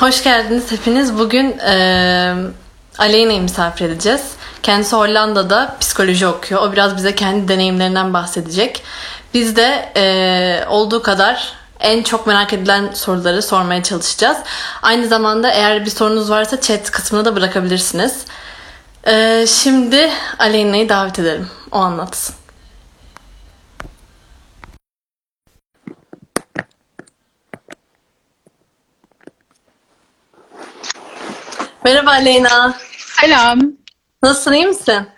Hoş geldiniz hepiniz. Bugün e, Aleyna'yı misafir edeceğiz. Kendisi Hollanda'da psikoloji okuyor. O biraz bize kendi deneyimlerinden bahsedecek. Biz de e, olduğu kadar en çok merak edilen soruları sormaya çalışacağız. Aynı zamanda eğer bir sorunuz varsa chat kısmına da bırakabilirsiniz. E, şimdi Aleyna'yı davet edelim. O anlatsın. Merhaba Aleyna. Selam. Nasılsın, iyi misin?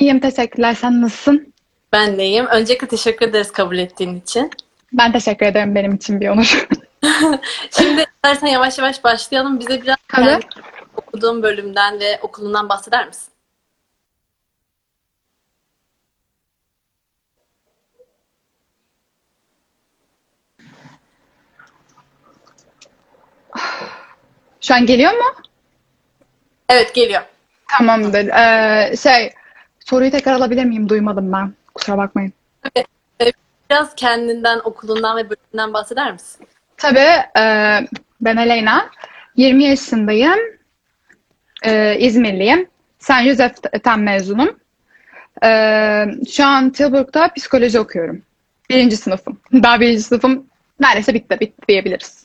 İyiyim, teşekkürler. Sen nasılsın? Ben de iyiyim. Öncelikle teşekkür ederiz kabul ettiğin için. Ben teşekkür ederim. Benim için bir onur. Şimdi istersen yavaş yavaş başlayalım. Bize biraz Tabii. kendi okuduğun bölümden ve okulundan bahseder misin? Şu an geliyor mu? Evet geliyor. Tamamdır. Ee, şey, soruyu tekrar alabilir miyim? Duymadım ben. Kusura bakmayın. Ee, Biraz kendinden, okulundan ve bölümünden bahseder misin? Tabii, e, ben Elena. 20 yaşındayım. Ee, İzmirliyim. Saint Joseph'ten mezunum. Ee, şu an Tilburg'da psikoloji okuyorum. Birinci sınıfım. Daha birinci sınıfım neredeyse bitti, bitti diyebiliriz.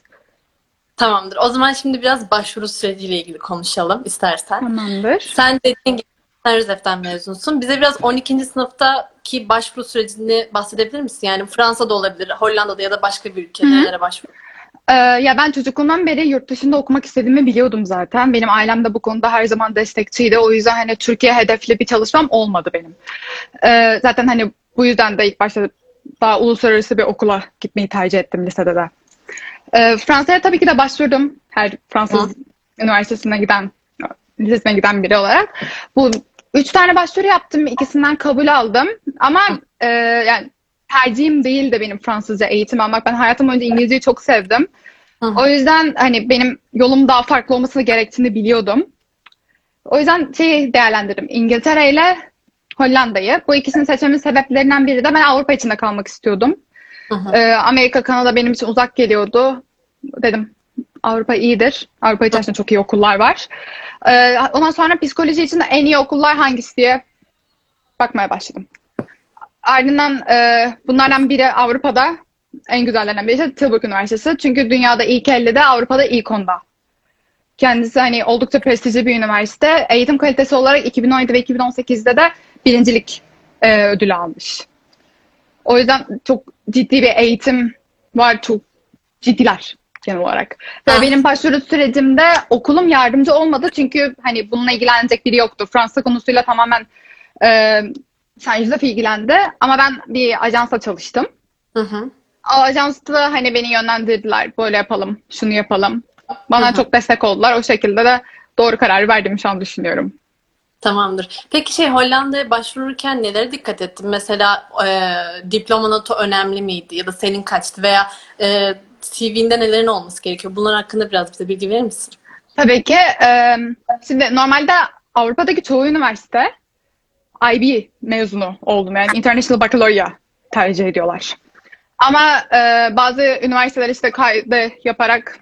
Tamamdır. O zaman şimdi biraz başvuru süreciyle ilgili konuşalım istersen. Tamamdır. Sen dediğin gibi Joseph'ten mezunsun. Bize biraz 12. sınıftaki başvuru sürecini bahsedebilir misin? Yani Fransa'da olabilir, Hollanda'da ya da başka bir ülkede nerelere başvuru. Ee, ya ben çocukluğumdan beri yurt dışında okumak istediğimi biliyordum zaten. Benim ailem de bu konuda her zaman destekçiydi. O yüzden hani Türkiye hedefli bir çalışmam olmadı benim. Ee, zaten hani bu yüzden de ilk başta daha uluslararası bir okula gitmeyi tercih ettim lisede de. Ee, Fransa'ya tabii ki de başvurdum. Her Fransız üniversitesine giden, lisesine giden biri olarak. Bu üç tane başvuru yaptım. İkisinden kabul aldım. Ama e, yani tercihim değil de benim Fransızca eğitim almak. Ben hayatım boyunca İngilizceyi çok sevdim. Hı hı. O yüzden hani benim yolum daha farklı olması gerektiğini biliyordum. O yüzden şeyi değerlendirdim. İngiltere ile Hollanda'yı. Bu ikisini seçmemin sebeplerinden biri de ben Avrupa içinde kalmak istiyordum. Ee, Amerika, Kanada benim için uzak geliyordu. Dedim Avrupa iyidir. Avrupa içerisinde çok iyi okullar var. Ee, ondan sonra psikoloji için en iyi okullar hangisi diye bakmaya başladım. Ardından e, bunlardan biri Avrupa'da en güzellerinden birisi Tilburg Üniversitesi. Çünkü dünyada ilk 50'de Avrupa'da ilk 10'da. Kendisi hani oldukça prestijli bir üniversite. Eğitim kalitesi olarak 2017 ve 2018'de de birincilik e, ödülü almış. O yüzden çok ciddi bir eğitim var. Çok ciddiler genel olarak. Ve Ah. benim başvuru sürecimde okulum yardımcı olmadı. Çünkü hani bununla ilgilenecek biri yoktu. Fransa konusuyla tamamen e, Saint Joseph ilgilendi. Ama ben bir ajansa çalıştım. Hı hı. O ajansta hani beni yönlendirdiler. Böyle yapalım, şunu yapalım. Bana Hı hı. çok destek oldular. O şekilde de doğru kararı verdiğimi şu an düşünüyorum. Tamamdır. Peki şey Hollanda'ya başvururken nelere dikkat ettin? Mesela e, diploma notu önemli miydi? Ya da senin kaçtı? Veya e, CV'nde nelerin olması gerekiyor? Bunlar hakkında biraz bize bilgi verir misin? Tabii ki. e, şimdi normalde Avrupa'daki çoğu üniversite IB mezunu oldum. Yani International Baccalaureate tercih ediyorlar. Ama e, bazı üniversiteler işte kaydı yaparak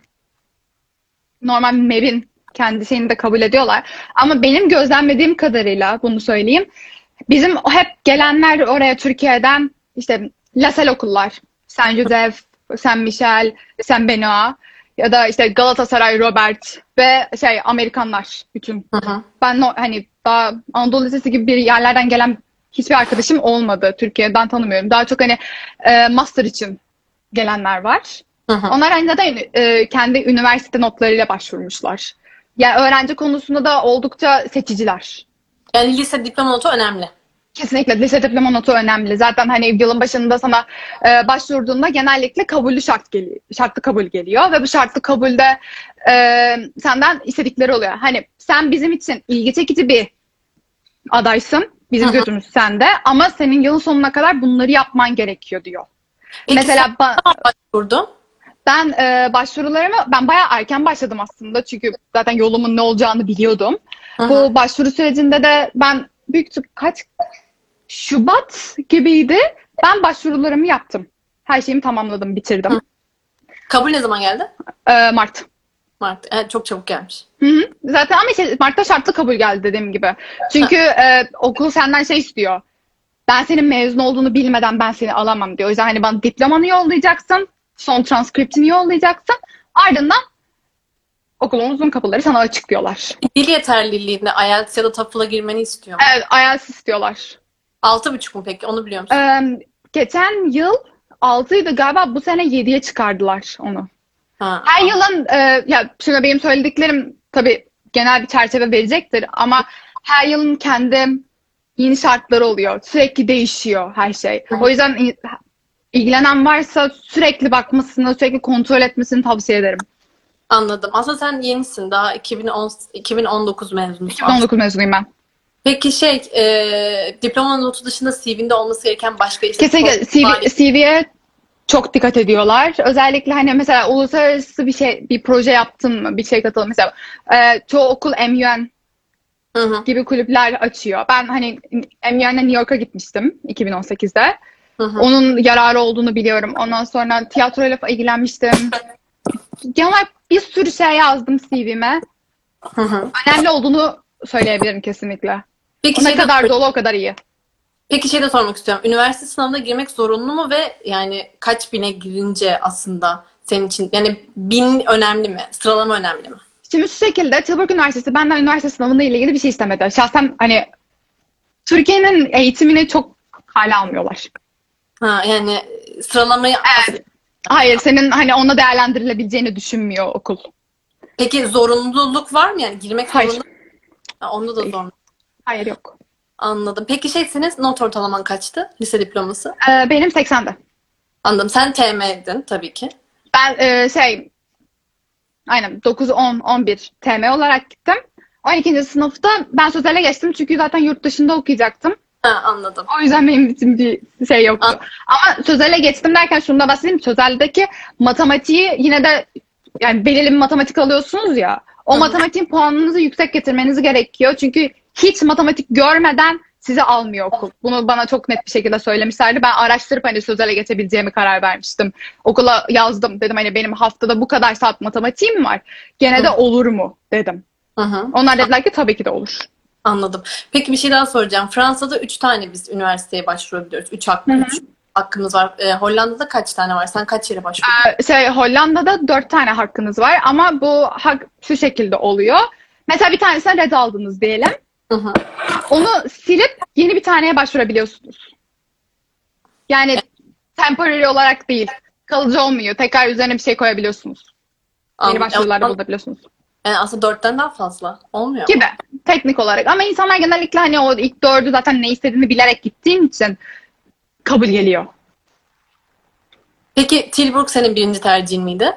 normal MEB'in kendi şeyini de kabul ediyorlar. Ama benim gözlemlediğim kadarıyla bunu söyleyeyim. Bizim hep gelenler oraya Türkiye'den işte Lasel okullar, Saint Joseph, Saint Michel, Saint Benoît ya da işte Galatasaray, Robert ve şey Amerikanlar bütün. Hı hı. Ben no, hani daha Anadolu Lisesi gibi bir yerlerden gelen hiçbir arkadaşım olmadı. Türkiye'den tanımıyorum. Daha çok hani e, master için gelenler var. Hı hı. Onlar hani zaten e, kendi üniversite notlarıyla başvurmuşlar. Yani öğrenci konusunda da oldukça seçiciler. Yani lise diploma notu önemli. Kesinlikle lise diploma notu önemli. Zaten hani yılın başında sana e, başvurduğunda genellikle kabullü şart geliyor. Şartlı kabul geliyor ve bu şartlı kabulde e, senden istedikleri oluyor. Hani sen bizim için ilgi çekici bir adaysın. Bizim gözümüz sende ama senin yılın sonuna kadar bunları yapman gerekiyor diyor. Peki Mesela sen ba- ne zaman başvurdun? Ben e, başvurularımı ben bayağı erken başladım aslında çünkü zaten yolumun ne olacağını biliyordum. Hı hı. Bu başvuru sürecinde de ben büyük kaç Şubat gibiydi. Ben başvurularımı yaptım. Her şeyimi tamamladım, bitirdim. Kabul ne zaman geldi? Ee, Mart. Mart. Evet, çok çabuk gelmiş. Hı hı. Zaten ama işte Mart'ta şartlı kabul geldi dediğim gibi. Çünkü e, okul senden şey istiyor. Ben senin mezun olduğunu bilmeden ben seni alamam diyor. O yüzden hani bana diplomanı yollayacaksın. Son transkriptini yollayacaksın. Ardından okulumuzun kapıları sana açık diyorlar. Dil yeterliliğinde IELTS ya da TOEFL'a girmeni istiyor mu? Evet, IELTS istiyorlar. Altı buçuk mu peki? Onu biliyor musun? Ee, geçen yıl 6'ydı galiba bu sene 7'ye çıkardılar onu. Ha. Her yılın e, ya şimdi benim söylediklerim tabii genel bir çerçeve verecektir ama her yılın kendi yeni şartları oluyor. Sürekli değişiyor her şey. O yüzden ilgilenen varsa sürekli bakmasını, sürekli kontrol etmesini tavsiye ederim. Anladım. Aslında sen yenisin. Daha 2010, 2019 mezunusun. 2019 mezunuyum ben. Peki şey, e, diploma notu dışında CV'nde olması gereken başka işte Kesinlikle CV, CV'ye çok dikkat ediyorlar. Özellikle hani mesela uluslararası bir şey, bir proje yaptın mı, bir şey katıldın mesela. e, çoğu okul MUN Hı hı, gibi kulüpler açıyor. Ben hani MUN'e New York'a gitmiştim 2018'de. Hı hı. Onun yararı olduğunu biliyorum. Ondan sonra tiyatroyla ilgilenmiştim. Genel bir sürü şey yazdım CV'me. Hı hı. Önemli olduğunu söyleyebilirim kesinlikle. Peki, Ne şey de, kadar dolu o kadar iyi. peki şey de sormak istiyorum. Üniversite sınavına girmek zorunlu mu ve yani kaç bine girince aslında senin için yani bin önemli mi? Sıralama önemli mi? Şimdi şu şekilde Tilburg Üniversitesi benden üniversite sınavında ile ilgili bir şey istemedi. Şahsen hani Türkiye'nin eğitimini çok hale almıyorlar. Ha yani sıralamayı Hayır, senin hani onunla değerlendirilebileceğini düşünmüyor okul. Peki zorunluluk var mı yani girmek Hayır. zorunda? Ha, onda da zorunlu. Hayır yok. Anladım. Peki şey senin not ortalaman kaçtı? Lise diploması. Ee, benim 80'de. Anladım. Sen TM'din tabii ki. Ben e, şey aynen 9, 10, 11 TM olarak gittim. 12. sınıfta ben sözele geçtim çünkü zaten yurt dışında okuyacaktım. Ha, anladım. O yüzden benim için bir şey yoktu. An- Ama sözele geçtim derken şunu da bahsedeyim. Sözeldeki matematiği yine de yani belirli bir matematik alıyorsunuz ya. O Hı matematiğin puanınızı yüksek getirmeniz gerekiyor. Çünkü hiç matematik görmeden sizi almıyor okul. Bunu bana çok net bir şekilde söylemişlerdi. Ben araştırıp hani sözele geçebileceğimi karar vermiştim. Okula yazdım. Dedim hani benim haftada bu kadar saat matematiğim var. Gene de Hı. olur mu dedim. Hı hı. Onlar dediler ki tabii ki de olur. Anladım. Peki bir şey daha soracağım. Fransa'da 3 tane biz üniversiteye başvurabiliyoruz. 3 hakkı, Hı hı. üç hakkımız var. Ee, Hollanda'da kaç tane var? Sen kaç yere başvurdun? Ee, şey Hollanda'da dört tane hakkınız var ama bu hak şu şekilde oluyor. Mesela bir tanesine red aldınız diyelim. Hı hı. Onu silip yeni bir taneye başvurabiliyorsunuz. Yani temporary olarak değil. Kalıcı olmuyor. Tekrar üzerine bir şey koyabiliyorsunuz. Yeni başvurularda Yani bulabiliyorsunuz. aslında 4'ten daha fazla. Olmuyor mu? Gibi. Teknik olarak. Ama insanlar genellikle hani o ilk dördü zaten ne istediğini bilerek gittiğin için kabul geliyor. Peki Tilburg senin birinci tercihin miydi?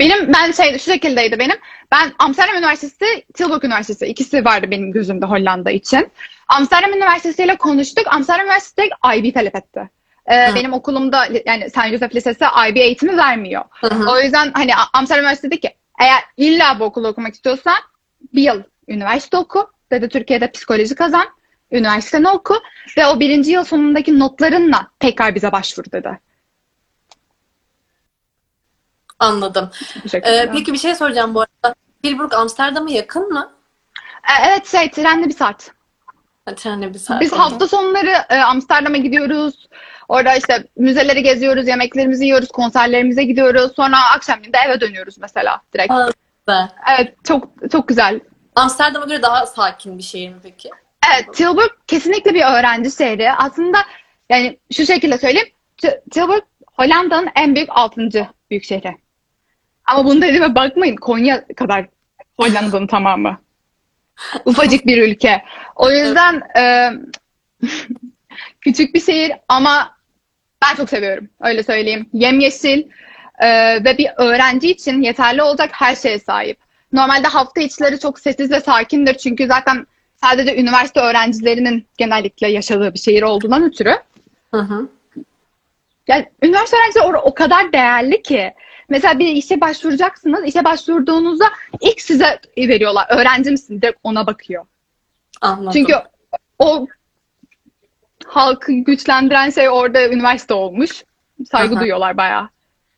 Benim ben şey şu şekildeydi benim. Ben Amsterdam Üniversitesi, Tilburg Üniversitesi ikisi vardı benim gözümde Hollanda için. Amsterdam Üniversitesi ile konuştuk. Amsterdam Üniversitesi IB talep etti. Ee, Hı. benim okulumda yani St. Joseph Lisesi IB eğitimi vermiyor. Hı hı. O yüzden hani Amsterdam Üniversitesi dedi ki eğer illa bu okulu okumak istiyorsan bir yıl üniversite oku. Dedi Türkiye'de psikoloji kazan. Üniversiteni oku. Ve o birinci yıl sonundaki notlarınla tekrar bize başvur dedi. Anladım. Ee, peki bir şey soracağım bu arada. Tilburg Amsterdam'a yakın mı? Ee, evet şey trenle bir saat. Ha, trenle bir saat. Biz oldu. hafta sonları e, Amsterdam'a gidiyoruz. Orada işte müzeleri geziyoruz, yemeklerimizi yiyoruz, konserlerimize gidiyoruz. Sonra akşamleyin de eve dönüyoruz mesela direkt. Aa, güzel. Evet, çok çok güzel. Amsterdam'a göre daha sakin bir şehir mi peki? Evet, Tilburg kesinlikle bir öğrenci şehri. Aslında yani şu şekilde söyleyeyim. Tilburg Hollanda'nın en büyük altıncı büyük şehri. Ama bunu dediğime bakmayın. Konya kadar Hollanda'nın tamamı. Ufacık bir ülke. O yüzden e, küçük bir şehir ama ben çok seviyorum. Öyle söyleyeyim. Yemyeşil e, ve bir öğrenci için yeterli olacak her şeye sahip. Normalde hafta içleri çok sessiz ve sakindir. Çünkü zaten sadece üniversite öğrencilerinin genellikle yaşadığı bir şehir olduğundan ötürü. Hı hı. Yani üniversite öğrencileri o kadar değerli ki. Mesela bir işe başvuracaksınız. İşe başvurduğunuzda ilk size veriyorlar. Öğrenci misin? Direkt ona bakıyor. Anladım. Çünkü o halkı güçlendiren şey orada üniversite olmuş. Saygı Aha. duyuyorlar bayağı.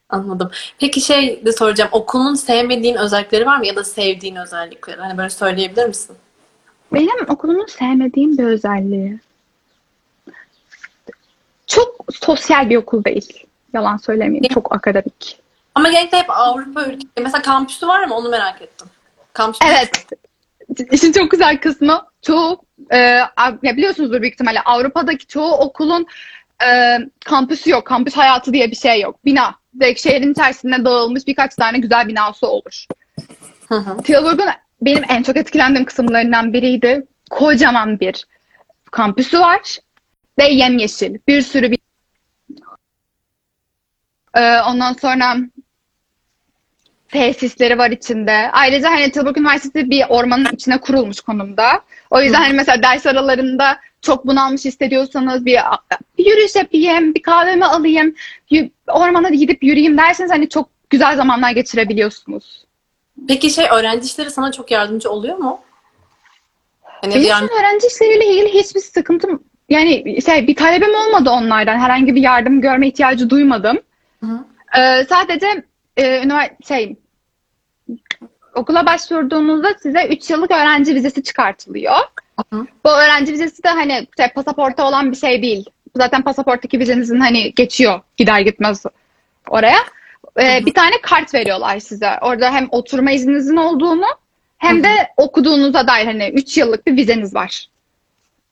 Anladım. Peki şey de soracağım. Okulun sevmediğin özellikleri var mı ya da sevdiğin özellikleri? Hani böyle söyleyebilir misin? Benim okulumun sevmediğim bir özelliği. Çok sosyal bir okul değil. Yalan söylemeyeyim. Çok akademik. Ama genellikle hep Avrupa ülkeleri. Mesela kampüsü var mı? Onu merak ettim. Kampüsü Evet. İşin çok güzel kısmı çoğu e, ya biliyorsunuzdur büyük ihtimalle Avrupa'daki çoğu okulun e, kampüsü yok. Kampüs hayatı diye bir şey yok. Bina. Direkt şehrin içerisinde dağılmış birkaç tane güzel binası olur. Tilburg'un benim en çok etkilendiğim kısımlarından biriydi. Kocaman bir kampüsü var ve yemyeşil. Bir sürü bir Ee, ondan sonra tesisleri var içinde. Ayrıca hani Tilburg Üniversitesi bir ormanın içine kurulmuş konumda. O yüzden hani mesela ders aralarında çok bunalmış hissediyorsanız bir, bir yürüyüş yapayım, bir kahvemi alayım, ormana gidip yürüyeyim derseniz hani çok güzel zamanlar geçirebiliyorsunuz. Peki şey öğrenci işleri sana çok yardımcı oluyor mu? Hani Benim an öğrenci işleriyle ilgili hiçbir sıkıntım yani şey bir talebim olmadı onlardan. Herhangi bir yardım görme ihtiyacı duymadım. Hı. Ee, sadece e, şey okula başvurduğunuzda size 3 yıllık öğrenci vizesi çıkartılıyor. Hı. Bu öğrenci vizesi de hani şey, pasaporta olan bir şey değil. Zaten pasaporttaki vizenizin hani geçiyor gider gitmez oraya. Ee, bir tane kart veriyorlar size. Orada hem oturma izninizin olduğunu hem de okuduğunuza dair hani 3 yıllık bir vizeniz var.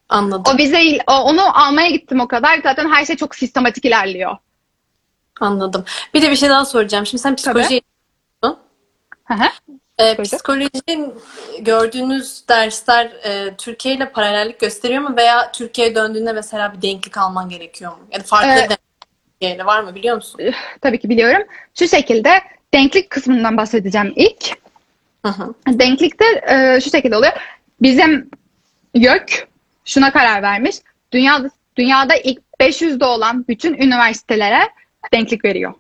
Anladım. O vizeyi onu almaya gittim o kadar. Zaten her şey çok sistematik ilerliyor. Anladım. Bir de bir şey daha soracağım. Şimdi sen psikoloji Hı hı. Ee, Buyurun. psikolojinin gördüğünüz dersler e, Türkiye ile paralellik gösteriyor mu veya Türkiye'ye döndüğünde mesela bir denklik alman gerekiyor mu? Ya da farklı Evet. denklik Türkiye var mı biliyor musun? Tabii ki biliyorum. Şu şekilde denklik kısmından bahsedeceğim ilk. Hı hı. Denklikte e, şu şekilde oluyor. Bizim YÖK şuna karar vermiş. Dünyada, dünyada ilk 500'de olan bütün üniversitelere denklik veriyor.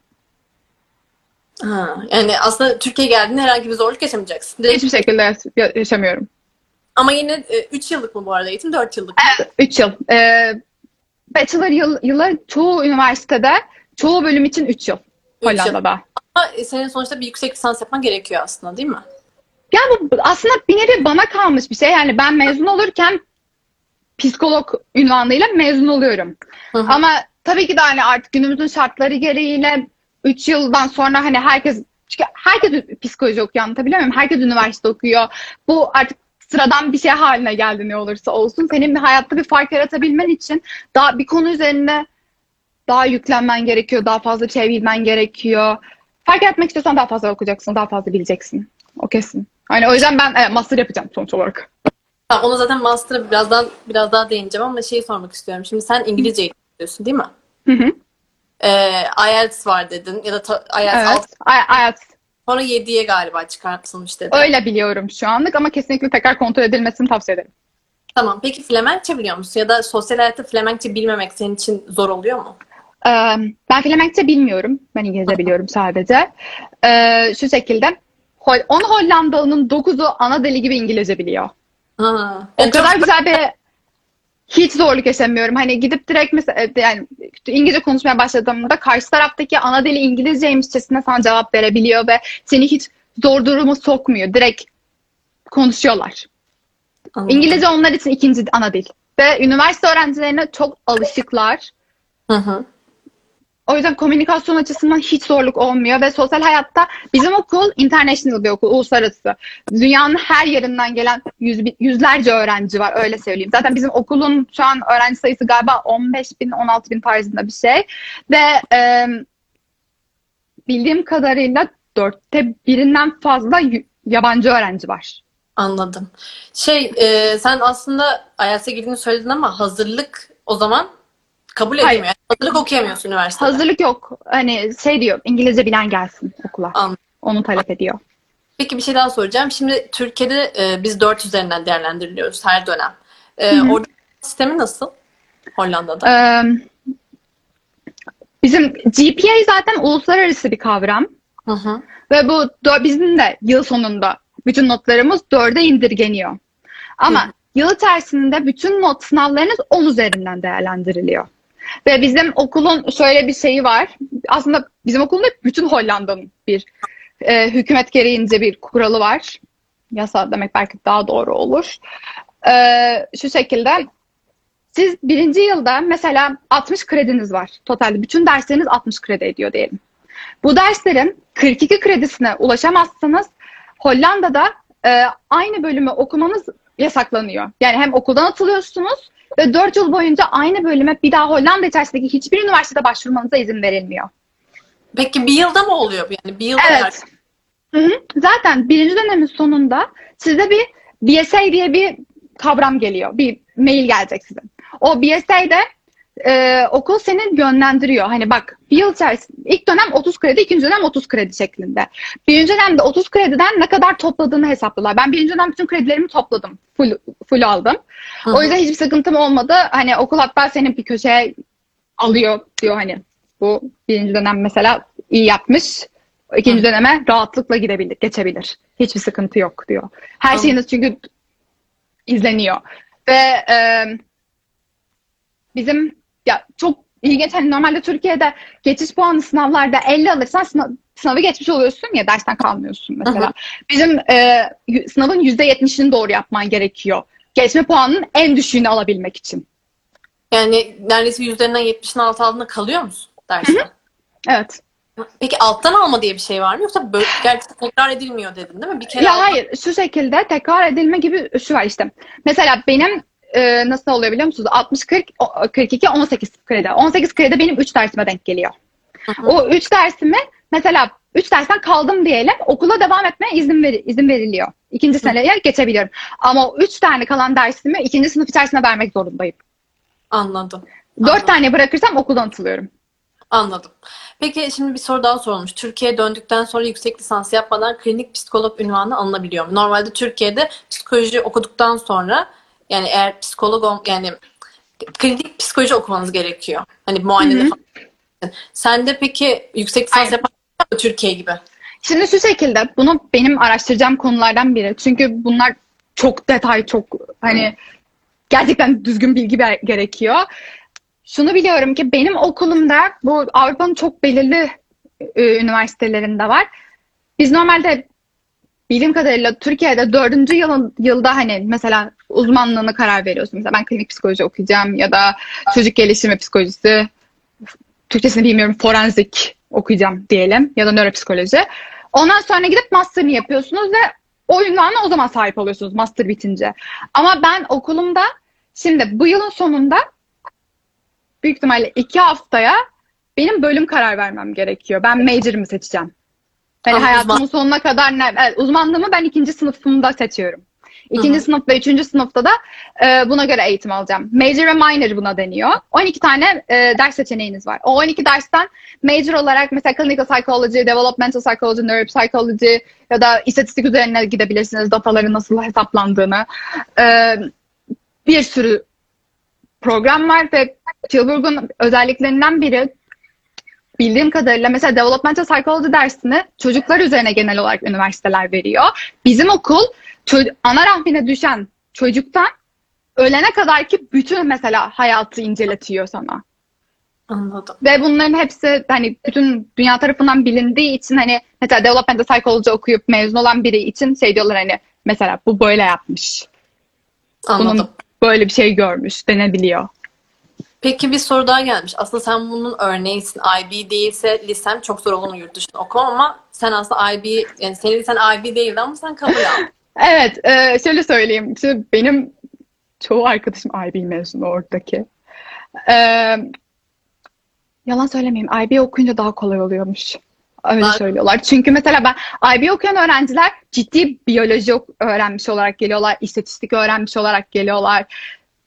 Ha, yani aslında Türkiye geldiğinde herhangi bir zorluk yaşamayacaksın. Direkt, Hiçbir şekilde ya- yaşamıyorum. ama yine 3 yıllık mı bu arada eğitim? 4 yıllık mı? 3 yıl. E, bachelor yıl, yılı çoğu üniversitede, çoğu bölüm için 3 yıl. Üç yıl. Hollanda'da. Ama senin sonuçta bir yüksek lisans yapman gerekiyor aslında değil mi? Ya bu aslında bir nevi bana kalmış bir şey. Yani ben mezun olurken psikolog ünvanıyla mezun oluyorum. Hı hı. Ama tabii ki de hani artık günümüzün şartları gereğiyle 3 yıldan sonra hani herkes çünkü herkes psikoloji okuyor anlatabiliyor muyum? Herkes üniversite okuyor. Bu artık sıradan bir şey haline geldi ne olursa olsun. Senin bir hayatta bir fark yaratabilmen için daha bir konu üzerine daha yüklenmen gerekiyor. Daha fazla şey bilmen gerekiyor. Fark yaratmak istiyorsan daha fazla okuyacaksın. Daha fazla bileceksin. O kesin. Hani o yüzden ben evet, master yapacağım sonuç olarak. Tamam, onu zaten master'a birazdan biraz daha değineceğim ama şeyi sormak istiyorum. Şimdi sen İngilizce eğitimiyorsun değil mi? Hı hı. Ee, IELTS var dedin ya da ta- IELTS Evet. 6 Ay- Evet. sonra 7'ye galiba çıkartılmış dedin. Öyle biliyorum şu anlık ama kesinlikle tekrar kontrol edilmesini tavsiye ederim. Tamam. Peki Flemenkçe biliyor musun? Ya da sosyal hayatta Flemenkçe bilmemek senin için zor oluyor mu? Ee, ben Flemenkçe bilmiyorum. Ben İngilizce biliyorum sadece. Ee, şu şekilde. Hol 10 Hollandalı'nın 9'u ana dili gibi İngilizce biliyor. Ha. O kadar çok- güzel bir hiç zorluk yaşamıyorum. Hani gidip direkt mesela e, yani İngilizce konuşmaya başladığımda karşı taraftaki ana dili İngilizceymişçesine sana cevap verebiliyor ve seni hiç zor duruma sokmuyor. Direkt konuşuyorlar. Anladım. İngilizce onlar için ikinci ana dil. Ve üniversite öğrencilerine çok alışıklar. Hı hı. O yüzden komünikasyon açısından hiç zorluk olmuyor ve sosyal hayatta bizim okul international bir okul, uluslararası. Dünyanın her yerinden gelen yüz, yüzlerce öğrenci var öyle söyleyeyim. Zaten bizim okulun şu an öğrenci sayısı galiba 15 bin, 16 bin tarzında bir şey. Ve e, bildiğim kadarıyla dörtte birinden fazla yabancı öğrenci var. Anladım. Şey, e, sen aslında IELTS'e girdiğini söyledin ama hazırlık o zaman kabul Hayır. edilmiyor. Hazırlık okuyamıyorsun üniversitede. Hazırlık yok. Hani şey diyor İngilizce bilen gelsin okula. Anladım. Onu talep ediyor. Peki bir şey daha soracağım. Şimdi Türkiye'de e, biz 4 üzerinden değerlendiriliyoruz her dönem. E, orada sistemi nasıl? Hollanda'da. Ee, bizim GPA zaten uluslararası bir kavram Hı hı. ve bu bizim de yıl sonunda bütün notlarımız dörde indirgeniyor. Ama Hı. yıl içerisinde bütün not sınavlarınız 10 üzerinden değerlendiriliyor. Ve bizim okulun şöyle bir şeyi var. Aslında bizim okulun bütün Hollanda'nın bir e, hükümet gereğince bir kuralı var. Yasa demek belki daha doğru olur. E, şu şekilde siz birinci yılda mesela 60 krediniz var. Totalde bütün dersleriniz 60 kredi ediyor diyelim. Bu derslerin 42 kredisine ulaşamazsanız Hollanda'da e, aynı bölümü okumanız yasaklanıyor. Yani hem okuldan atılıyorsunuz ve 4 yıl boyunca aynı bölüme bir daha Hollanda içerisindeki hiçbir üniversitede başvurmanıza izin verilmiyor. Peki bir yılda mı oluyor? Yani bir yılda Evet. Hı hı. Zaten birinci dönemin sonunda size bir BSA diye bir kavram geliyor. Bir mail gelecek size. O BSA'de e, okul seni yönlendiriyor. Hani bak bir yıl içerisinde ilk dönem 30 kredi, ikinci dönem 30 kredi şeklinde. Birinci dönemde 30 krediden ne kadar topladığını hesaplıyorlar. Ben birinci dönem bütün kredilerimi topladım. Full, full aldım. Hı O yüzden hiçbir sıkıntım olmadı. Hani okul hatta senin bir köşeye alıyor diyor hani. Bu birinci dönem mesela iyi yapmış. İkinci Hı. döneme rahatlıkla gidebilir, geçebilir. Hiçbir sıkıntı yok diyor. Her Anladım. şeyiniz çünkü izleniyor. Ve e, bizim ya çok ilginç hani normalde Türkiye'de geçiş puanı sınavlarda 50 alırsan sınav, sınavı geçmiş oluyorsun ya dersten kalmıyorsun mesela. Hı hı. Bizim e, sınavın %70'ini doğru yapman gerekiyor. Geçme puanının en düşüğünü alabilmek için. Yani neredeyse yüzlerinden 70'in altı altında kalıyor musun dersten? Evet. Peki alttan alma diye bir şey var mı? Yoksa böyle, gerçi tekrar edilmiyor dedin değil mi? Bir kere Ya aldın. hayır şu şekilde tekrar edilme gibi şu var işte. Mesela benim e, nasıl oluyor biliyor musunuz? 60 40 o- 42 18 kredi. 18 kredi benim 3 dersime denk geliyor. Hı hı. O 3 dersimi mesela 3 dersten kaldım diyelim okula devam etmeye izin ver, izin veriliyor. İkinci seneye geçebiliyorum. Ama o 3 tane kalan dersimi ikinci sınıf içerisinde vermek zorundayım. Anladım. 4 Anladım. tane bırakırsam okuldan atılıyorum. Anladım. Peki şimdi bir soru daha sorulmuş. Türkiye'ye döndükten sonra yüksek lisans yapmadan klinik psikolog ünvanı alınabiliyor mu? Normalde Türkiye'de psikoloji okuduktan sonra yani eğer psikolog ol- yani klinik psikoloji okumanız gerekiyor. Hani falan. Sen de peki yüksek lisans yapan Türkiye gibi. Şimdi şu şekilde bunu benim araştıracağım konulardan biri. Çünkü bunlar çok detay, çok hani gerçekten düzgün bilgi gerekiyor. Şunu biliyorum ki benim okulumda bu Avrupa'nın çok belirli e, üniversitelerinde var. Biz normalde bildiğim kadarıyla Türkiye'de dördüncü yılın, yılda hani mesela uzmanlığına karar veriyorsun. Mesela ben klinik psikoloji okuyacağım ya da çocuk gelişimi psikolojisi, Türkçesini bilmiyorum forenzik okuyacağım diyelim ya da nöropsikoloji. Ondan sonra gidip master'ını yapıyorsunuz ve o o zaman sahip oluyorsunuz master bitince. Ama ben okulumda şimdi bu yılın sonunda büyük ihtimalle iki haftaya benim bölüm karar vermem gerekiyor. Ben major'ımı seçeceğim. Yani hayatımın uzman- sonuna kadar ne? Evet, uzmanlığımı ben ikinci sınıfımda seçiyorum. İkinci Hı hı. sınıf ve üçüncü sınıfta da e, buna göre eğitim alacağım. Major ve minor buna deniyor. 12 tane e, ders seçeneğiniz var. O 12 dersten major olarak mesela clinical psychology, developmental psychology, neuropsychology ya da istatistik üzerine gidebilirsiniz. Dataların nasıl hesaplandığını. E, bir sürü program var ve Tilburg'un özelliklerinden biri bildiğim kadarıyla mesela developmental psychology dersini çocuklar üzerine genel olarak üniversiteler veriyor. Bizim okul ana rahmine düşen çocuktan ölene kadar ki bütün mesela hayatı inceletiyor sana. Anladım. Ve bunların hepsi hani bütün dünya tarafından bilindiği için hani mesela developmental psychology okuyup mezun olan biri için şey diyorlar hani mesela bu böyle yapmış. Anladım. Bunun böyle bir şey görmüş denebiliyor. Peki bir soru daha gelmiş. Aslında sen bunun örneğisin. IB değilse lisem çok zor olur yurt dışında okumam ama sen aslında IB yani senin lisen IB değildi ama sen kabul aldın. Evet, e, şöyle söyleyeyim. Şimdi benim çoğu arkadaşım IB mezunu oradaki. E, yalan söylemeyeyim. IB okuyunca daha kolay oluyormuş. Öyle Daha- söylüyorlar. Çünkü mesela ben IB okuyan öğrenciler ciddi biyoloji öğrenmiş olarak geliyorlar, istatistik öğrenmiş olarak geliyorlar.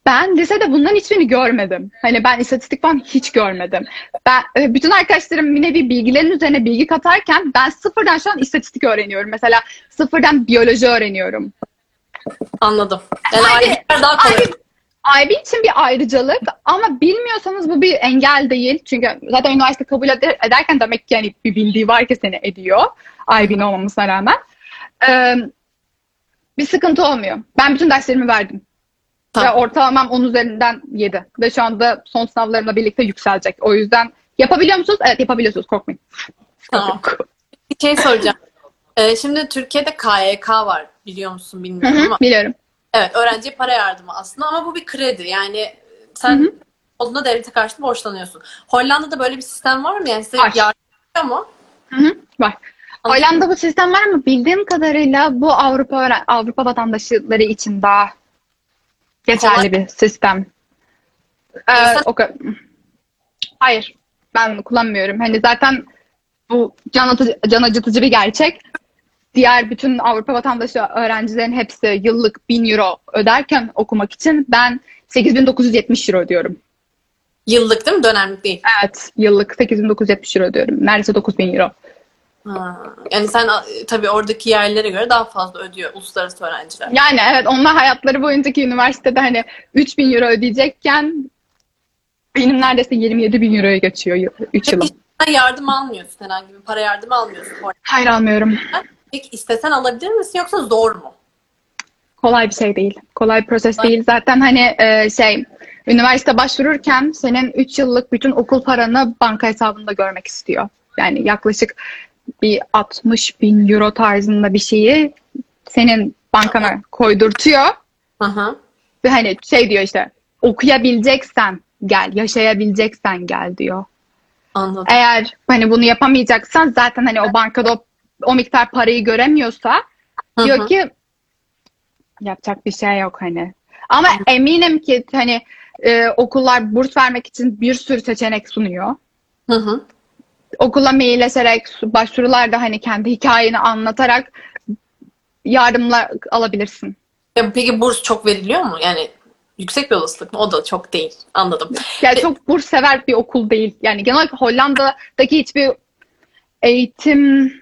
Ben lisede bunların hiçbirini görmedim. Hani ben istatistik falan hiç görmedim. Ben e, bütün arkadaşlarım yine bir bilgilerin üzerine bilgi katarken ben sıfırdan şu an istatistik öğreniyorum. Mesela sıfırdan biyoloji öğreniyorum. Anladım. Yani IB'ler daha kolay. IB, IB için bir ayrıcalık ama bilmiyorsanız bu bir engel değil. Çünkü zaten üniversite kabul eder- ederken demek ki yani bir bildiği var ki seni ediyor. IB'nin olmamasına rağmen. Ee, bir sıkıntı olmuyor. Ben bütün derslerimi verdim. Tamam. Ve ortalamam 10 üzerinden 7. Ve şu anda son sınavlarımla birlikte yükselecek. O yüzden yapabiliyor musunuz? Evet yapabiliyorsunuz. Korkmayın. Tamam. Bir şey soracağım. Ee, şimdi Türkiye'de KYK var biliyor musun bilmiyorum hı, ama biliyorum. evet öğrenciye para yardımı aslında ama bu bir kredi yani sen Hı hı. olduğunda devlete karşı borçlanıyorsun. Hollanda'da böyle bir sistem var mı yani size Var. yardım ediyor mu? Hı hı, var. Anladım. Hollanda bu sistem var mı? Bildiğim kadarıyla bu Avrupa Avrupa vatandaşları için daha geçerli Kolay. bir sistem. Ee, sen- o kadar. Hayır. Ben kullanmıyorum. Hani zaten bu can, atıcı, can acıtıcı bir gerçek. Diğer bütün Avrupa vatandaşı öğrencilerin hepsi yıllık 1000 euro öderken okumak için ben 8970 euro ödüyorum. Yıllık değil mi? Dönemlik değil. Evet, yıllık 8970 euro ödüyorum. Neredeyse 9000 euro. Ha. Yani sen tabii oradaki yerlere göre daha fazla ödüyor uluslararası öğrenciler. Yani evet onlar hayatları boyuncaki üniversitede hani 3000 euro ödeyecekken benim neredeyse 27 bin euroya geçiyor 3 yılım. Sen yardım almıyorsun herhangi bir para yardımı almıyorsun. Hayır almıyorum. Peki istesen alabilir misin yoksa zor mu? Kolay bir şey değil. Kolay bir proses değil. Zaten hani e, şey üniversite başvururken senin 3 yıllık bütün okul paranı banka hesabında görmek istiyor. Yani yaklaşık bir 60 bin euro tarzında bir şeyi senin bankana koydurtuyor. Hı. Ve hani şey diyor işte okuyabileceksen gel, yaşayabileceksen gel diyor. Anladım. Eğer hani bunu yapamayacaksan zaten hani o bankada o, o miktar parayı göremiyorsa Hı diyor ki yapacak bir şey yok hani. Ama eminim ki hani e, okullar burs vermek için bir sürü seçenek sunuyor. Hı hı. Okula mailleşerek başvurularda hani kendi hikayeni anlatarak yardımlar alabilirsin. Ya peki burs çok veriliyor mu? Yani yüksek bir olasılık mı? O da çok değil. Anladım. Yani çok burs sever bir okul değil. Yani genel olarak Hollanda'daki hiçbir eğitim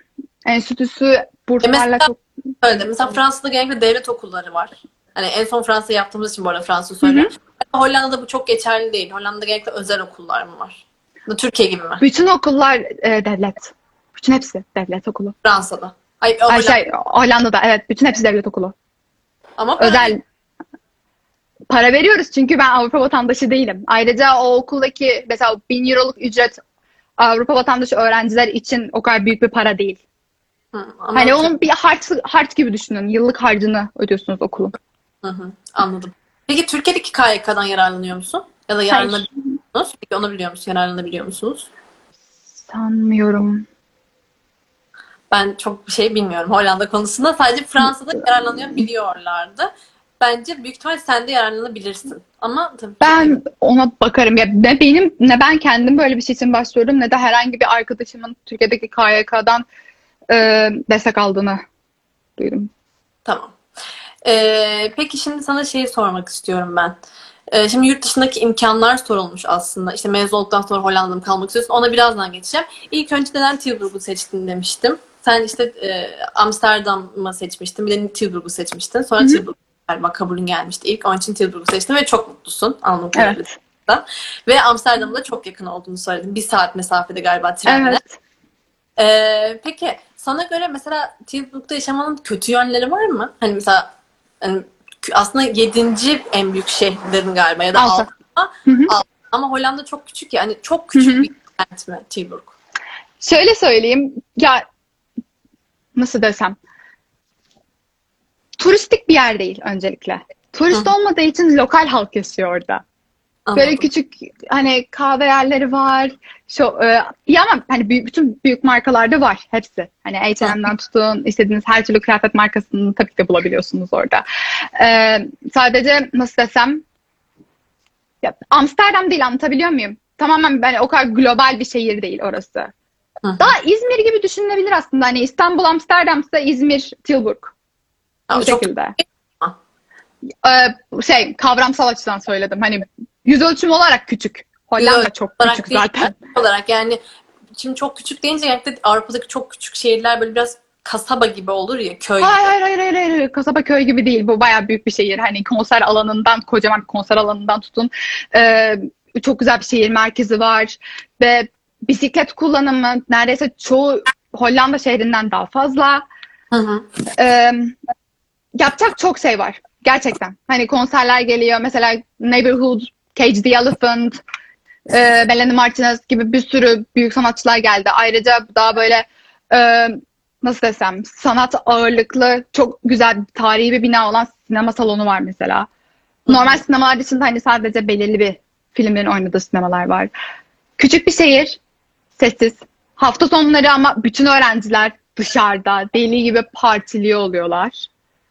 enstitüsü burslarla mesela- çok Öyle. Mesela Fransa'da genellikle devlet okulları var. Hani en son Fransa yaptığımız için bu arada Fransa söylüyorum. Hollanda'da bu çok geçerli değil. Hollanda'da genellikle özel okullar mı var? Türkiye gibi mi? bütün okullar e, devlet. Bütün hepsi devlet okulu. Fransa'da. Ay, Ay, Hollanda- şey, Hollanda'da evet bütün hepsi devlet okulu. ama para- Özel para veriyoruz çünkü ben Avrupa vatandaşı değilim. Ayrıca o okuldaki mesela 1000 euroluk ücret Avrupa vatandaşı öğrenciler için o kadar büyük bir para değil. Hı, ama Hani onun bir harç, harç gibi düşünün. Yıllık harcını ödüyorsunuz okulun. Hı hı, anladım. Peki Türkiye'deki KYK'dan yararlanıyor musun? Ya da yararlanabiliyor musunuz? Peki onu biliyor musun? Yararlanabiliyor musunuz? Sanmıyorum. Ben çok bir şey bilmiyorum Hollanda konusunda. Sadece Fransa'da yararlanıyor biliyorlardı. Bence büyük ihtimal sen de yararlanabilirsin. Ama tabii Ben ona bakarım. Ya ne benim ne ben kendim böyle bir şey için başvurdum ne de herhangi bir arkadaşımın Türkiye'deki KYK'dan e, destek aldığını duydum. Tamam. Ee, peki şimdi sana şey sormak istiyorum ben. Ee, şimdi yurt dışındaki imkanlar sorulmuş aslında. İşte mezun olduktan sonra Hollanda'da mı kalmak istiyorsun? Ona birazdan geçeceğim. İlk önce neden Tilburg'u seçtin demiştim. Sen işte e, Amsterdam'ı seçmiştin. Bir de Tilburg'u seçmiştin. Sonra Hı hı. Tilburg galiba kabulün gelmişti. İlk onun için Tilburg'u seçtin ve çok mutlusun kadarıyla. Evet. Ve Amsterdam'a da çok yakın olduğunu söyledin. Bir saat mesafede galiba trenle. Evet. Ee, peki sana göre mesela Tilburg'da yaşamanın kötü yönleri var mı? Hani mesela hani aslında yedinci en büyük şehirlerin galiba ya da Altı. altı. ama, Hollanda çok küçük ya. Hani çok küçük Hı hı. bir kent mi Tilburg? Şöyle söyleyeyim. Ya nasıl desem? Turistik bir yer değil öncelikle. Turist Hı. olmadığı için lokal halk yaşıyor orada. Anladım. Böyle küçük hani kahve yerleri var. Şu e, iyi ama hani büyük, bütün büyük markalarda var hepsi. Hani H&M'den tutun istediğiniz her türlü kıyafet markasını tabii ki de bulabiliyorsunuz orada. E, sadece nasıl desem ya, Amsterdam değil anlatabiliyor muyum? Tamamen hani o kadar global bir şehir değil orası. Hı. Daha İzmir gibi düşünülebilir aslında. Hani İstanbul, Amsterdam'sa İzmir, Tilburg. Ha, Bu çok şekilde. Ee, şey kavramsal açıdan söyledim. Hani yüz ölçümü olarak küçük. Hollanda çok olarak küçük değil, zaten. olarak yani şimdi çok küçük deyince genellikle Avrupa'daki çok küçük şehirler böyle biraz kasaba gibi olur ya köy gibi. Hayır hayır hayır hayır hayır. hayır. Kasaba köy gibi değil. Bu bayağı büyük bir şehir. Hani konser alanından, kocaman bir konser alanından tutun. Ee, çok güzel bir şehir merkezi var. Ve bisiklet kullanımı neredeyse çoğu Hollanda şehrinden daha fazla. Hı hı. Ee, yapacak çok şey var. Gerçekten. Hani konserler geliyor. Mesela Neighborhood, Cage the Elephant, e, Melanie Martinez gibi bir sürü büyük sanatçılar geldi. Ayrıca daha böyle e, nasıl desem sanat ağırlıklı çok güzel tarihi bir bina olan sinema salonu var mesela. Normal sinemalar dışında hani sadece belirli bir filmlerin oynadığı sinemalar var. Küçük bir şehir, sessiz. Hafta sonları ama bütün öğrenciler dışarıda deli gibi partiliyor oluyorlar.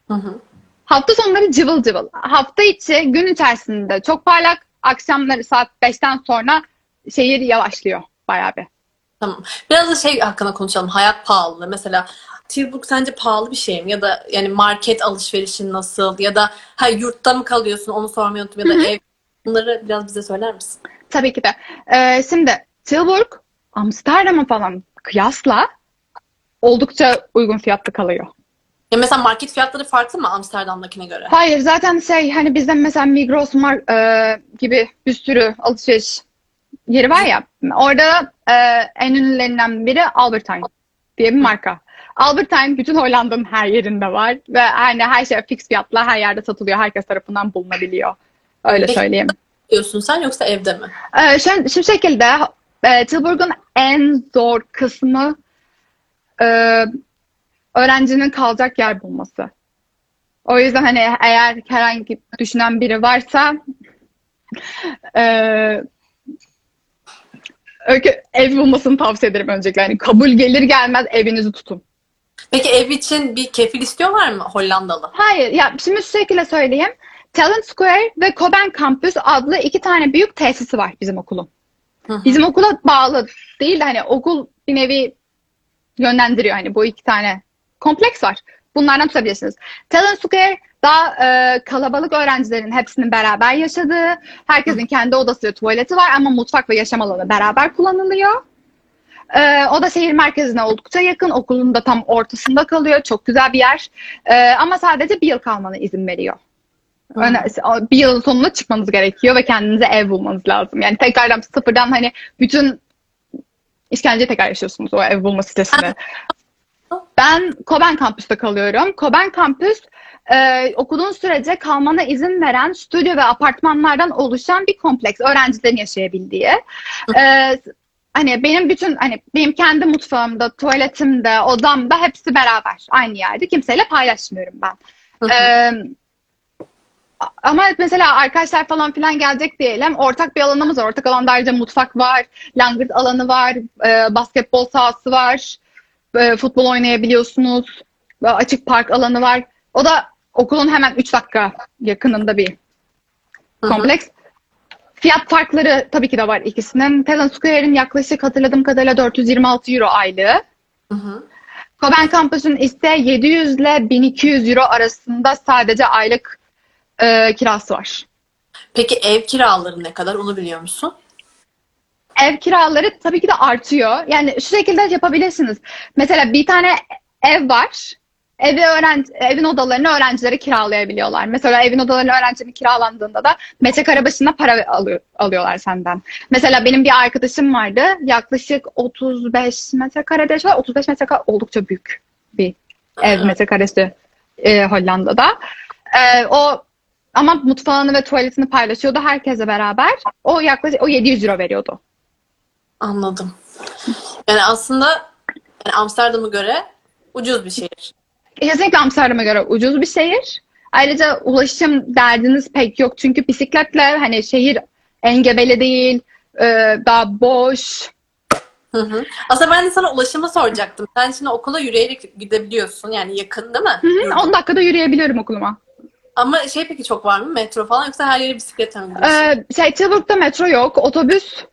Hı hı. Hafta sonları cıvıl cıvıl. Hafta içi gün içerisinde çok parlak. Akşamları saat 5'ten sonra şehir yavaşlıyor bayağı bir. Tamam. Biraz da şey hakkında konuşalım. Hayat pahalı. Mesela Tilburg sence pahalı bir şey mi? Ya da yani market alışverişin nasıl? Ya da ha, yurtta mı kalıyorsun? Onu sormayı unuttum. Ya da ev. Bunları biraz bize söyler misin? Tabii ki de. Ee, şimdi Tilburg Amsterdam'a falan kıyasla oldukça uygun fiyatlı kalıyor. Ya mesela market fiyatları farklı mı Amsterdam'dakine göre? Hayır zaten şey hani bizde mesela Migros Mar- e, gibi bir sürü alışveriş yeri var ya orada e, en ünlülerinden biri Albertine diye bir marka. Albertine bütün Hollanda'nın her yerinde var ve hani her şey fix fiyatla her yerde satılıyor. Herkes tarafından bulunabiliyor. Öyle Peki. söyleyeyim. Diyorsun sen yoksa evde mi? Ee, şu, şu şekilde e, Tilburg'un en zor kısmı e, öğrencinin kalacak yer bulması. O yüzden hani eğer herhangi düşünen biri varsa e, öykü, ev bulmasını tavsiye ederim öncelikle. Yani kabul gelir gelmez evinizi tutun. Peki ev için bir kefil istiyorlar mı Hollandalı? Hayır, ya şimdi şu şekilde söyleyeyim. Talent Square ve Coben Campus adlı iki tane büyük tesisi var bizim okulun. Hı hı. Bizim okula bağlı değil de hani okul bir nevi yönlendiriyor hani bu iki tane kompleks var. Bunlardan tutabilirsiniz. Talent Square daha e, kalabalık öğrencilerin hepsinin beraber yaşadığı, herkesin kendi odası ve tuvaleti var ama mutfak ve yaşam alanı beraber kullanılıyor. E, o da şehir merkezine oldukça yakın. Okulun da tam ortasında kalıyor. Çok güzel bir yer. E, ama sadece bir yıl kalmana izin veriyor. Öne- bir yılın sonunda çıkmanız gerekiyor ve kendinize ev bulmanız lazım. Yani tekrardan sıfırdan hani bütün işkenceyi tekrar yaşıyorsunuz o ev bulma sitesinde. Ben Koben kampüste kalıyorum. Koben kampüs e, okuduğun sürece kalmana izin veren stüdyo ve apartmanlardan oluşan bir kompleks. Öğrencilerin yaşayabildiği. E, hani benim bütün hani benim kendi mutfağımda, tuvaletimde, odamda hepsi beraber aynı yerde. Kimseyle paylaşmıyorum ben. Ee, ama mesela arkadaşlar falan filan gelecek diyelim. Ortak bir alanımız var. Ortak alanda ayrıca mutfak var, langırt alanı var, e, basketbol sahası var, e, futbol oynayabiliyorsunuz, ve açık park alanı var. O da okulun hemen 3 dakika yakınında bir Hı hı. kompleks. Fiyat farkları tabii ki de var ikisinin. Talent Square'in yaklaşık hatırladığım kadarıyla 426 euro aylığı. Hı hı. Coben Campus'un ise 700 ile 1200 euro arasında sadece aylık e, kirası var. Peki ev kiraları ne kadar onu biliyor musun? Ev kiraları tabii ki de artıyor. Yani şu şekilde yapabilirsiniz. Mesela bir tane ev var. Evi öğrenci, evin odalarını öğrencilere kiralayabiliyorlar. Mesela evin odalarını öğrencinin kiralandığında da metrekare başına para alıyor, alıyorlar senden. Mesela benim bir arkadaşım vardı. Yaklaşık 35 metrekarede yaşıyor. 35 metrekare oldukça büyük bir ev metrekaresi e, Hollanda'da. E, o ama mutfağını ve tuvaletini paylaşıyordu herkese beraber. O yaklaşık o 700 euro veriyordu. Anladım. Yani aslında yani Amsterdam'a göre ucuz bir şehir. Kesinlikle Amsterdam'a göre ucuz bir şehir. Ayrıca ulaşım derdiniz pek yok. Çünkü bisikletle hani şehir engebeli değil, e, daha boş. Hı hı. Aslında ben de sana ulaşımı soracaktım. Sen şimdi okula yürüyerek gidebiliyorsun. Yani yakın değil mi? Hı hı, 10 dakikada yürüyebiliyorum okuluma. Ama şey peki çok var mı? Metro falan yoksa her yere bisikletle mi gidiyorsun? Ee, şey, Tilburg'da metro yok. Otobüs,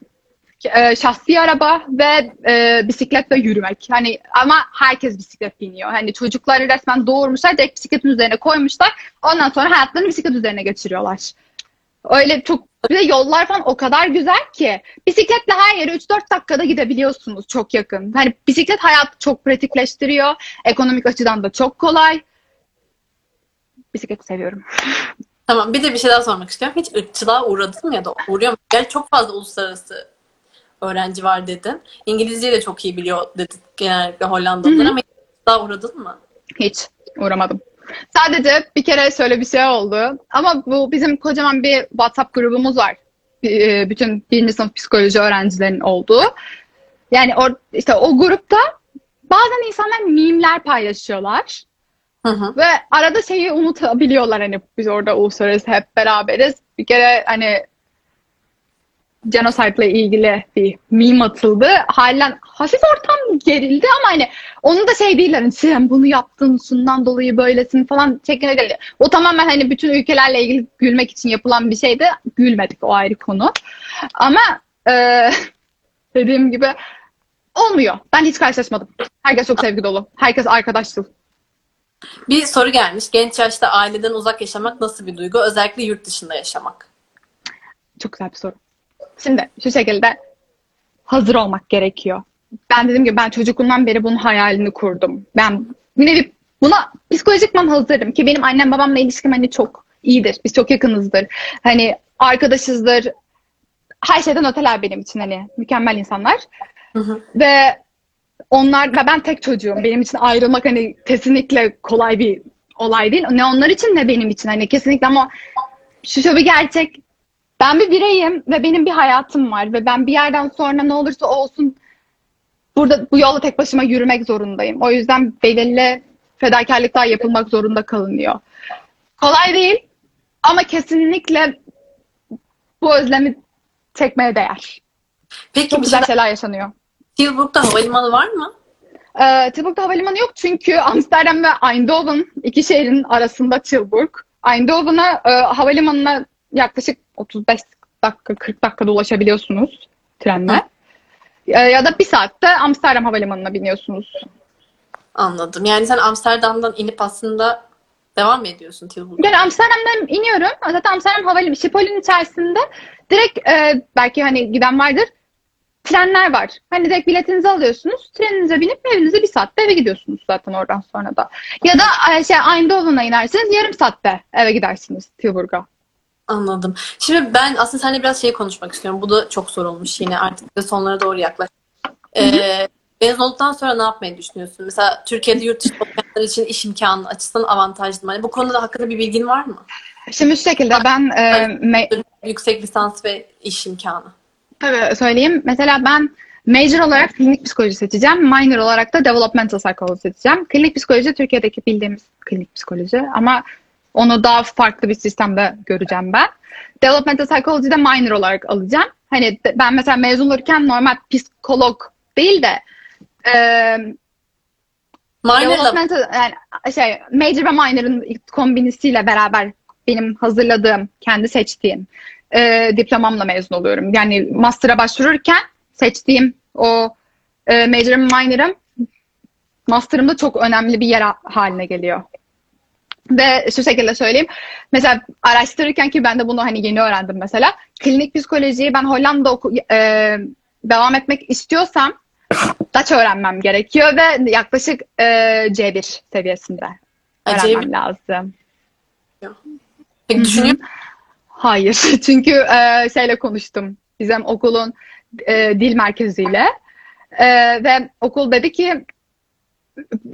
e, şahsi araba ve e, bisiklet ve yürümek. Hani ama herkes bisiklet biniyor. Hani çocukları resmen doğurmuşlar, direkt bisikletin üzerine koymuşlar. Ondan sonra hayatlarını bisiklet üzerine geçiriyorlar. Öyle çok bir de yollar falan o kadar güzel ki bisikletle her yere 3-4 dakikada gidebiliyorsunuz çok yakın. Hani bisiklet hayatı çok pratikleştiriyor. Ekonomik açıdan da çok kolay. Bisikleti seviyorum. Tamam bir de bir şey daha sormak istiyorum. Hiç ırkçılığa uğradın mı ya da uğruyor mu? Yani çok fazla uluslararası öğrenci var dedin. İngilizceyi de çok iyi biliyor dedin genellikle Hollandalılar ama ırkçılığa uğradın mı? Hiç uğramadım. Sadece bir kere şöyle bir şey oldu. Ama bu bizim kocaman bir WhatsApp grubumuz var. B- Bütün birinci sınıf psikoloji öğrencilerinin olduğu. Yani or, işte o grupta bazen insanlar mimler paylaşıyorlar. Hı hı. Ve arada şeyi unutabiliyorlar hani biz orada uluslararası hep beraberiz. Bir kere hani genocide'la ilgili bir meme atıldı. Halen hafif ortam gerildi ama hani onun da şey değil hani sen bunu yaptın şundan dolayı böylesin falan şeklinde değil. O tamamen hani bütün ülkelerle ilgili gülmek için yapılan bir şeydi. Gülmedik o ayrı konu. Ama e, dediğim gibi olmuyor. Ben hiç karşılaşmadım. Herkes çok sevgi dolu. Herkes arkadaşçıl. Bir soru gelmiş. Genç yaşta aileden uzak yaşamak nasıl bir duygu? Özellikle yurt dışında yaşamak. Çok güzel bir soru. Şimdi şu şekilde hazır olmak gerekiyor. Ben dedim ki ben çocukluğumdan beri bunun hayalini kurdum. Ben bir nevi buna psikolojikman hazırım ki benim annem babamla ilişkim hani çok iyidir. Biz çok yakınızdır. Hani arkadaşızdır. Her şeyden öteler benim için hani mükemmel insanlar. Hı hı. Ve onlar ve ben tek çocuğum. Benim için ayrılmak hani kesinlikle kolay bir olay değil. Ne onlar için ne benim için. Hani kesinlikle ama şu şu bir gerçek. Ben bir bireyim ve benim bir hayatım var ve ben bir yerden sonra ne olursa olsun burada bu yolla tek başıma yürümek zorundayım. O yüzden belirli fedakarlıklar yapılmak zorunda kalınıyor. Kolay değil ama kesinlikle bu özlemi çekmeye değer. Peki Çok güzel şey şeyler yaşanıyor. Tilburg'da havalimanı var mı? Ee, Tilburg'da havalimanı yok çünkü Amsterdam ve Eindhoven iki şehrin arasında Tilburg. Eindhoven'a e, havalimanına yaklaşık 35 dakika 40 dakikada ulaşabiliyorsunuz trenle. E, ya da bir saatte Amsterdam havalimanına biniyorsunuz. Anladım. Yani sen Amsterdam'dan inip aslında devam mı ediyorsun Tilburg'a? Yani Amsterdam'dan iniyorum. Zaten Amsterdam havalimanı Schiphol'ün içerisinde direkt e, belki hani giden vardır. Trenler var. Hani direkt biletinizi alıyorsunuz. Treninize binip evinize bir saatte eve gidiyorsunuz zaten oradan sonra da. Ya da e, şey Eindhoven'a inersiniz yarım saatte eve gidersiniz Tilburg'a. Anladım. Şimdi ben aslında seninle biraz şey konuşmak istiyorum. Bu da çok sorulmuş yine artık da sonlara doğru yaklaş. Ee, mezun olduktan sonra ne yapmayı düşünüyorsun? Mesela Türkiye'de yurt dışı okuyanlar için iş imkanı açısından avantajlı mı? Hani bu konuda hakkında bir bilgin var mı? Şimdi şu şekilde ben e, Yüksek lisans ve iş imkanı. tabii söyleyeyim. Mesela ben major olarak klinik psikoloji seçeceğim. Minor olarak da developmental psychology seçeceğim. Klinik psikoloji Türkiye'deki bildiğimiz klinik psikoloji ama onu daha farklı bir sistemde göreceğim ben. Developmental psychology de minor olarak alacağım. Hani ben mesela mezun olurken normal psikolog değil de e, Developmental yani şey major ve minor'ın kombinesiyle beraber benim hazırladığım, kendi seçtiğim e, diplomamla mezun oluyorum. Yani master'a başvururken seçtiğim o e, major'ım, minor'ım master'ımda çok önemli bir yer ha- haline geliyor. Ve şu şekilde söyleyeyim. Mesela araştırırken ki ben de bunu hani yeni öğrendim mesela. Klinik psikolojiyi ben Hollanda oku, e, devam etmek istiyorsam Dutch öğrenmem gerekiyor ve yaklaşık e, C1 seviyesinde Ha, öğrenmem C1. lazım. Peki düşünüyor musun? Hayır. Çünkü e, şeyle konuştum. Bizim okulun e, dil merkeziyle. E, ve okul dedi ki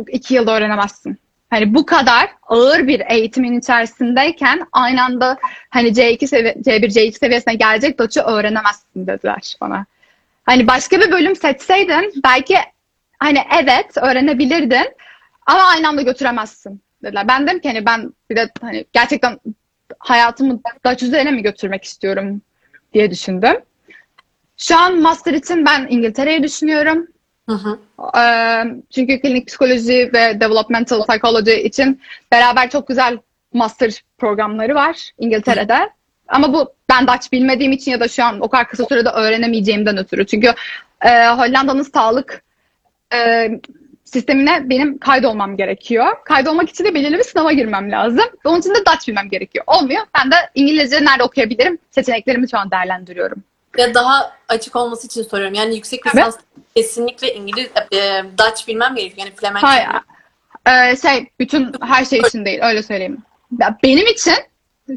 iki yılda öğrenemezsin. Hani bu kadar ağır bir eğitimin içerisindeyken aynı anda hani C2 sevi C1, C2 seviyesine gelecek Dutch'ı öğrenemezsin dediler bana. Hani başka bir bölüm seçseydin belki hani evet öğrenebilirdin ama aynı anda götüremezsin dediler. Ben dedim ki hani ben bir de hani gerçekten hayatımı Dutch üzerine mi götürmek istiyorum diye düşündüm. Şu an master için ben İngiltere'yi düşünüyorum. Hı hı. Çünkü klinik psikoloji ve developmental psychology için beraber çok güzel master programları var İngiltere'de. Ama bu ben Dutch bilmediğim için ya da şu an o kadar kısa sürede öğrenemeyeceğimden ötürü. Çünkü e, Hollanda'nın sağlık e, sistemine benim kaydolmam gerekiyor. Kaydolmak için de belirli bir sınava girmem lazım. Onun için de Dutch bilmem gerekiyor. Olmuyor. Ben de İngilizce nerede okuyabilirim? Seçeneklerimi şu an değerlendiriyorum. Ya daha açık olması için soruyorum. Yani yüksek lisans kesinlikle İngiliz, e, Dutch bilmem gerekiyor. Yani Flemenk. Hayır. Ee, şey bütün her şey için değil öyle söyleyeyim. Ya benim için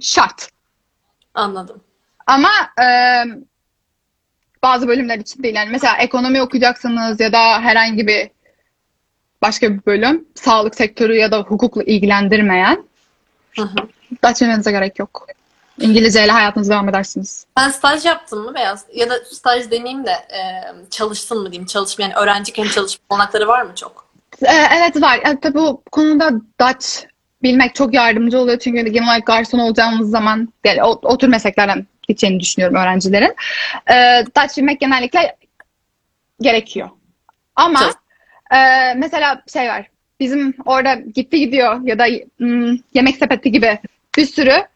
şart. Anladım. Ama e, bazı bölümler için değil. Yani mesela ekonomi okuyacaksınız ya da herhangi bir başka bir bölüm. Sağlık sektörü ya da hukukla ilgilendirmeyen. Hı hı. Dutch bilmenize gerek yok. İngilizce ile hayatınıza devam edersiniz. Ben staj yaptın mı Beyaz? Ya da staj demeyeyim de e, çalıştın mı diyeyim. Çalışma yani öğrenciyken çalışma olanakları var mı çok? Ee, evet var. Yani tabii bu konuda Dutch bilmek çok yardımcı oluyor. Çünkü genel olarak garson olacağımız zaman yani o, o tür mesleklerden gideceğini düşünüyorum öğrencilerin. Ee, Dutch bilmek genellikle gerekiyor. Ama e, mesela şey var. Bizim orada gitti gidiyor ya da mm, yemek sepeti gibi bir sürü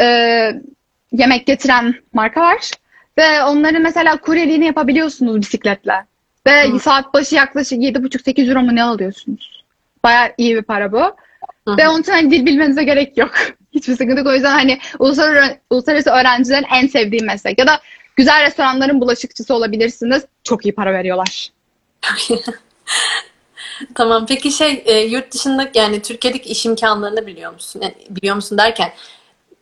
e, yemek getiren marka var. Ve onların mesela kuryeliğini yapabiliyorsunuz bisikletle. Ve Hı. saat başı yaklaşık 7,5-8 euro mu ne alıyorsunuz? Bayağı iyi bir para bu. Hı Ve onun için hani dil bilmenize gerek yok. Hiçbir sıkıntı yok. O yüzden hani uluslararası, uluslararası öğrencilerin en sevdiği meslek. Ya da güzel restoranların bulaşıkçısı olabilirsiniz. Çok iyi para veriyorlar. Tamam. Peki şey e, yurt dışında yani Türkiye'deki iş imkanlarını biliyor musun? Yani, biliyor musun derken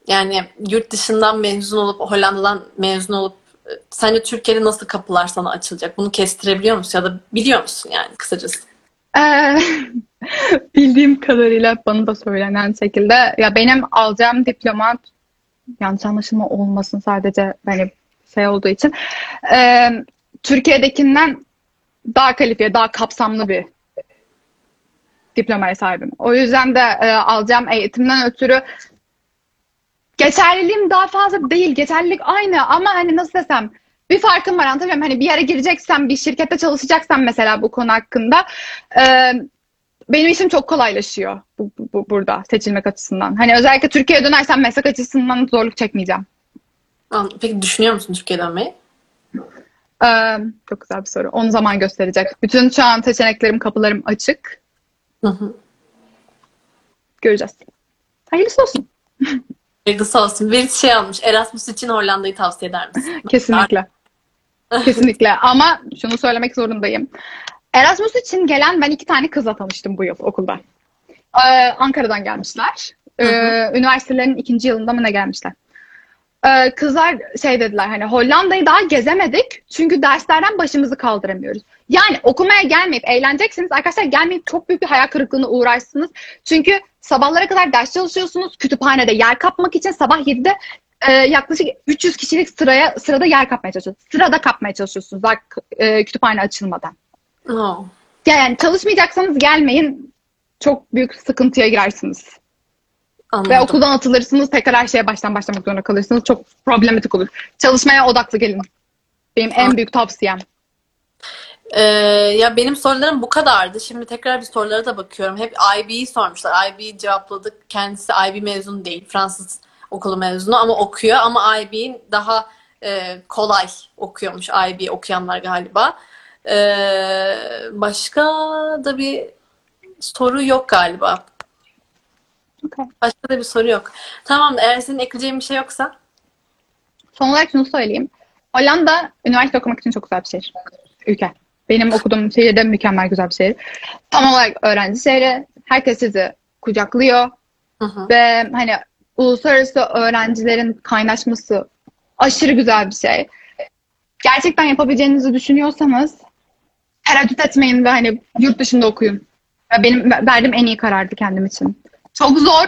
yani yurt dışından mezun olup Hollanda'dan mezun olup e, sence Türkiye'de nasıl kapılar sana açılacak? Bunu kestirebiliyor musun ya da biliyor musun yani kısacası? Ee, bildiğim kadarıyla bana da söylenen şekilde ya benim alacağım diploma yanlış anlaşılma olmasın sadece hani şey olduğu için ee, Türkiye'dekinden daha kalifiye, daha kapsamlı bir diplomaya sahibim. O yüzden de e, alacağım eğitimden ötürü geçerliliğim daha fazla değil. Geçerlilik aynı ama hani nasıl desem bir farkım var anlatabiliyor muyum? Hani bir yere gireceksem, bir şirkette çalışacaksam mesela bu konu hakkında e, benim işim çok kolaylaşıyor bu, bu- bu- burada seçilmek açısından. Hani özellikle Türkiye'ye dönersem meslek açısından zorluk çekmeyeceğim. Peki düşünüyor musun Türkiye'ye dönmeyi? Ee, çok güzel bir soru. Onu zaman gösterecek. Bütün şu an seçeneklerim, kapılarım açık. Hı hı. Göreceğiz. Hayırlısı olsun. Saygısı olsun. Birisi şey almış. Erasmus için Hollanda'yı tavsiye eder misin? Kesinlikle. Kesinlikle. Ama şunu söylemek zorundayım. Erasmus için gelen ben iki tane kızla tanıştım bu yıl okulda. Ee, Ankara'dan gelmişler. Ee, Hı üniversitelerin ikinci yılında mı ne gelmişler? Ee, kızlar şey dediler hani Hollanda'yı daha gezemedik çünkü derslerden başımızı kaldıramıyoruz. Yani okumaya gelmeyip eğleneceksiniz arkadaşlar gelmeyip çok büyük bir hayal kırıklığına uğrarsınız. Çünkü sabahlara kadar ders çalışıyorsunuz. Kütüphanede yer kapmak için sabah 7'de e, yaklaşık 300 kişilik sıraya sırada yer kapmaya çalışıyorsunuz. Sırada kapmaya çalışıyorsunuz daha e, kütüphane açılmadan. Oh. Yani çalışmayacaksanız gelmeyin. Çok büyük sıkıntıya girersiniz. Ve Anladım. okuldan atılırsınız. Tekrar her şeye baştan başlamak zorunda kalırsınız. Çok problematik olur. Çalışmaya odaklı gelin. Benim en büyük tavsiyem. Ee, ya benim sorularım bu kadardı. Şimdi tekrar bir sorulara da bakıyorum. Hep IB'yi sormuşlar. IB'yi cevapladık. Kendisi IB mezunu değil. Fransız okulu mezunu ama okuyor. Ama IB'nin daha e, kolay okuyormuş IB okuyanlar galiba. Ee, başka da bir soru yok galiba. Okay. Başka da bir soru yok. Tamam eğer senin ekleyeceğin bir şey yoksa. Son olarak şunu söyleyeyim. Hollanda üniversite okumak için çok güzel bir şehir. Ülke. Benim okuduğum şehir de mükemmel güzel bir şehir. Tam olarak öğrenci şehri. Herkes sizi kucaklıyor. Hı hı. Ve hani uluslararası öğrencilerin kaynaşması aşırı güzel bir şey. Gerçekten yapabileceğinizi düşünüyorsanız tereddüt etmeyin ve hani yurt dışında okuyun. Benim verdiğim en iyi karardı kendim için. Çok zor.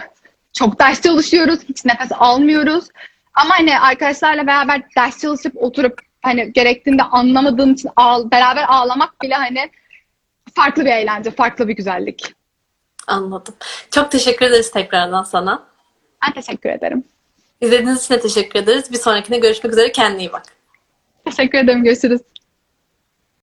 Çok ders çalışıyoruz. Hiç nefes almıyoruz. Ama hani arkadaşlarla beraber ders çalışıp oturup hani gerektiğinde anlamadığım için ağ- beraber ağlamak bile hani farklı bir eğlence, farklı bir güzellik. Anladım. Çok teşekkür ederiz tekrardan sana. Ben teşekkür ederim. İzlediğiniz için de teşekkür ederiz. Bir sonrakine görüşmek üzere. Kendine iyi bak. Teşekkür ederim. Görüşürüz.